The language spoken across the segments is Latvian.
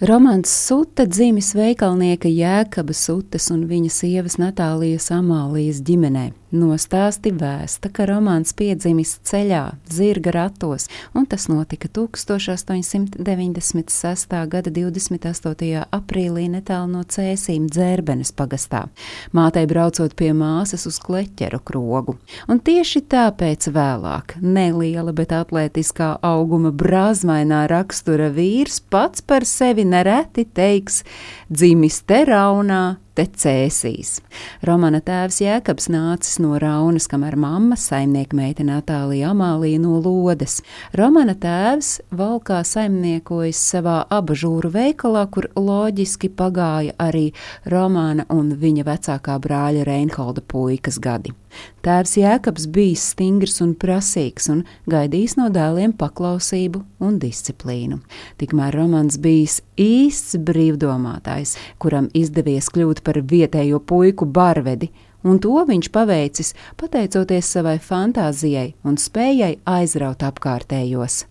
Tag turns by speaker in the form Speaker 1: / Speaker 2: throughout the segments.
Speaker 1: Romans Suta dzimis veikalnieka Jēkaba Sutas un viņa sievas Natālijas Amālijas ģimenē. Nostāsti vēsta, ka romāns piedzimis ceļā, zirga ratos, un tas notika 1896. gada 28. aprīlī netālu no Cēsīm dzērbenes pagastā, mātei braucot pie māsas uz kleķeru krogu. Un tieši tāpēc vēlāk neliela, bet atletiskā auguma brāzmainā rakstura vīrs pats par sevi nereti teiks dzimis te raunā, te cēsīs. Romana tēvs Jēkabs nācis no Raunas, kamēr mamma saimnieka meita Natālija Amālija no Lodes. Romana tēvs valkā saimniekojas savā abažūru veikalā, kur loģiski pagāja arī Romana un viņa vecākā brāļa Reinholda puikas gadi. Tēvs Jēkabs bijis stingrs un prasīgs un gaidījis no dēliem paklausību un disciplīnu. Tikmēr Romans bijis īsts brīvdomātājs, kuram izdevies kļūt par vietējo puiku barvedi, un to viņš paveicis pateicoties savai fantāzijai un spējai aizraut apkārtējos.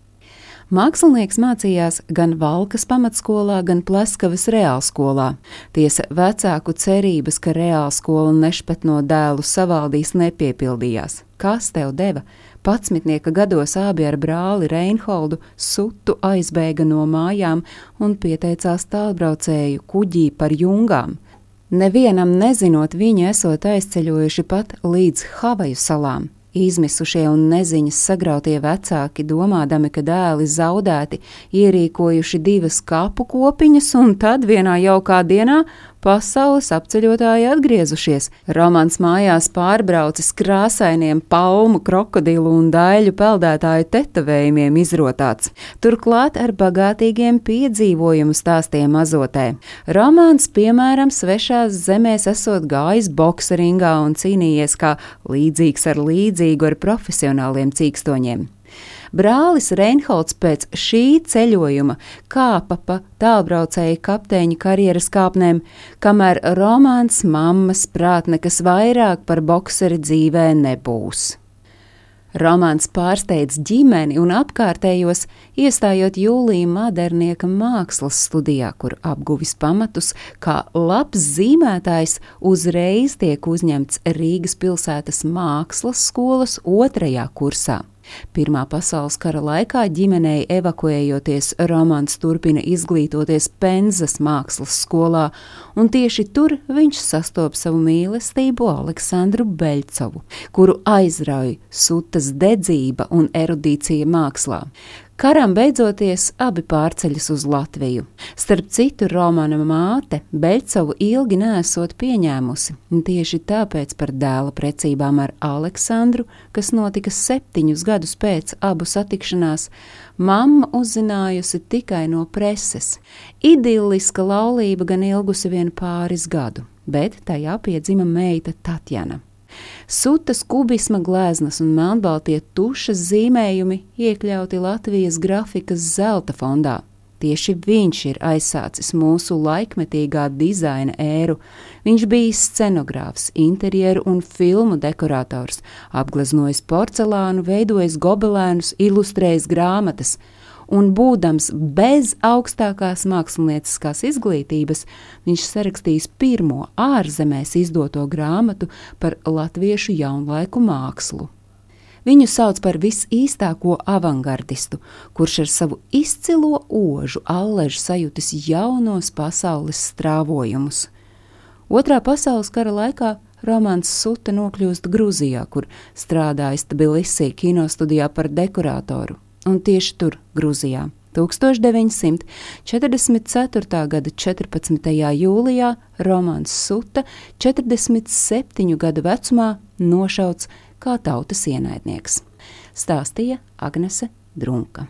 Speaker 1: Mākslinieks mācījās gan Valkas pamatskolā, gan Pleskavas reālskolā. Tiesa vecāku cerības, ka reālskola nešpet no dēlu savaldīs, nepiepildījās. Kas tev deva? Patsmitnieka gados abi ar brāli Reinholdu sutu aizbēga no mājām un pieteicās tālbraucēju kuģī par jungām. Nevienam nezinot, viņi esot aizceļojuši pat līdz Havaju salām. Izmisušie un neziņas sagrautie vecāki, domādami, ka dēli zaudēti, ierīkojuši divas kapu kopiņas, un tad vienā jaukā dienā pasaules apceļotāji atgriezušies. Romans mājās pārbraucis krāsainiem palmu, krokodilu un daļu peldētāju tetovējumiem izrotāts, turklāt ar bagātīgiem piedzīvojumu stāstiem azotē. Romāns, piemēram, svešās zemēs esot gājis bokseringā un cīnījies kā līdzīgs ar līdzīgu ar profesionāliem cīkstoņiem. Brālis Reinholds pēc šī ceļojuma kāpa pa tālbraucēju kapteiņa karjeras kāpnēm, kamēr romāns mammas prāt nekas vairāk par bokseri dzīvē nebūs. Romāns pārsteidz ģimeni un apkārtējos, iestājot Jūlijā Madernieka mākslas studijā, kur apguvis pamatus, kā labs zīmētājs uzreiz tiek uzņemts Rīgas pilsētas mākslas skolas otrajā kursā. Pirmā pasaules kara laikā ģimenei evakuējoties, Romans turpina izglītoties Penzas mākslas skolā, un tieši tur viņš sastopas savu mīlestību Aleksandru Beļcovu, kuru aizrauja sutas dedzība un erudīcija mākslā. Karam beidzoties, abi pārceļas uz Latviju. Starp citu, Romana māte Beļcovu ilgi nesot pieņēmusi, tieši tāpēc par dēla precībām ar Aleksandru, kas notika septiņus gadus pēc abu satikšanās, mamma uzzinājusi tikai no preses. Idilliska laulība gan ilgusi vien pāris gadu, bet tajā piedzima meita Tatjana. Sutas kubisma gleznas un melnbaltie tušas zīmējumi iekļauti Latvijas grafikas zelta fondā. Tieši viņš ir aizsācis mūsu laikmetīgā dizaina ēru. Viņš bija scenogrāfs, interjeru un filmu dekorators, apgleznojis porcelānu, veidojis gobelēnus, ilustrējis grāmatas un būdams bez augstākās mākslinieckās izglītības, viņš sarakstījis pirmo ārzemēs izdoto grāmatu par latviešu jaunlaiku mākslu. Viņu sauc par visīstāko avangardistu, kurš ar savu izcilo ožu alležu sajutis jaunos pasaules strāvojumus. Otrā pasaules kara laikā Romāns Suta nokļūst Grūzijā, kur strādājis Tbilisī kinostudijā par dekoratoru un tieši tur, Grūzijā. 1944. gada 14. jūlijā Romanis Suta 47 gadu vecumā nošauts kā tautas ienaidnieks, stāstīja Agnese Drunka.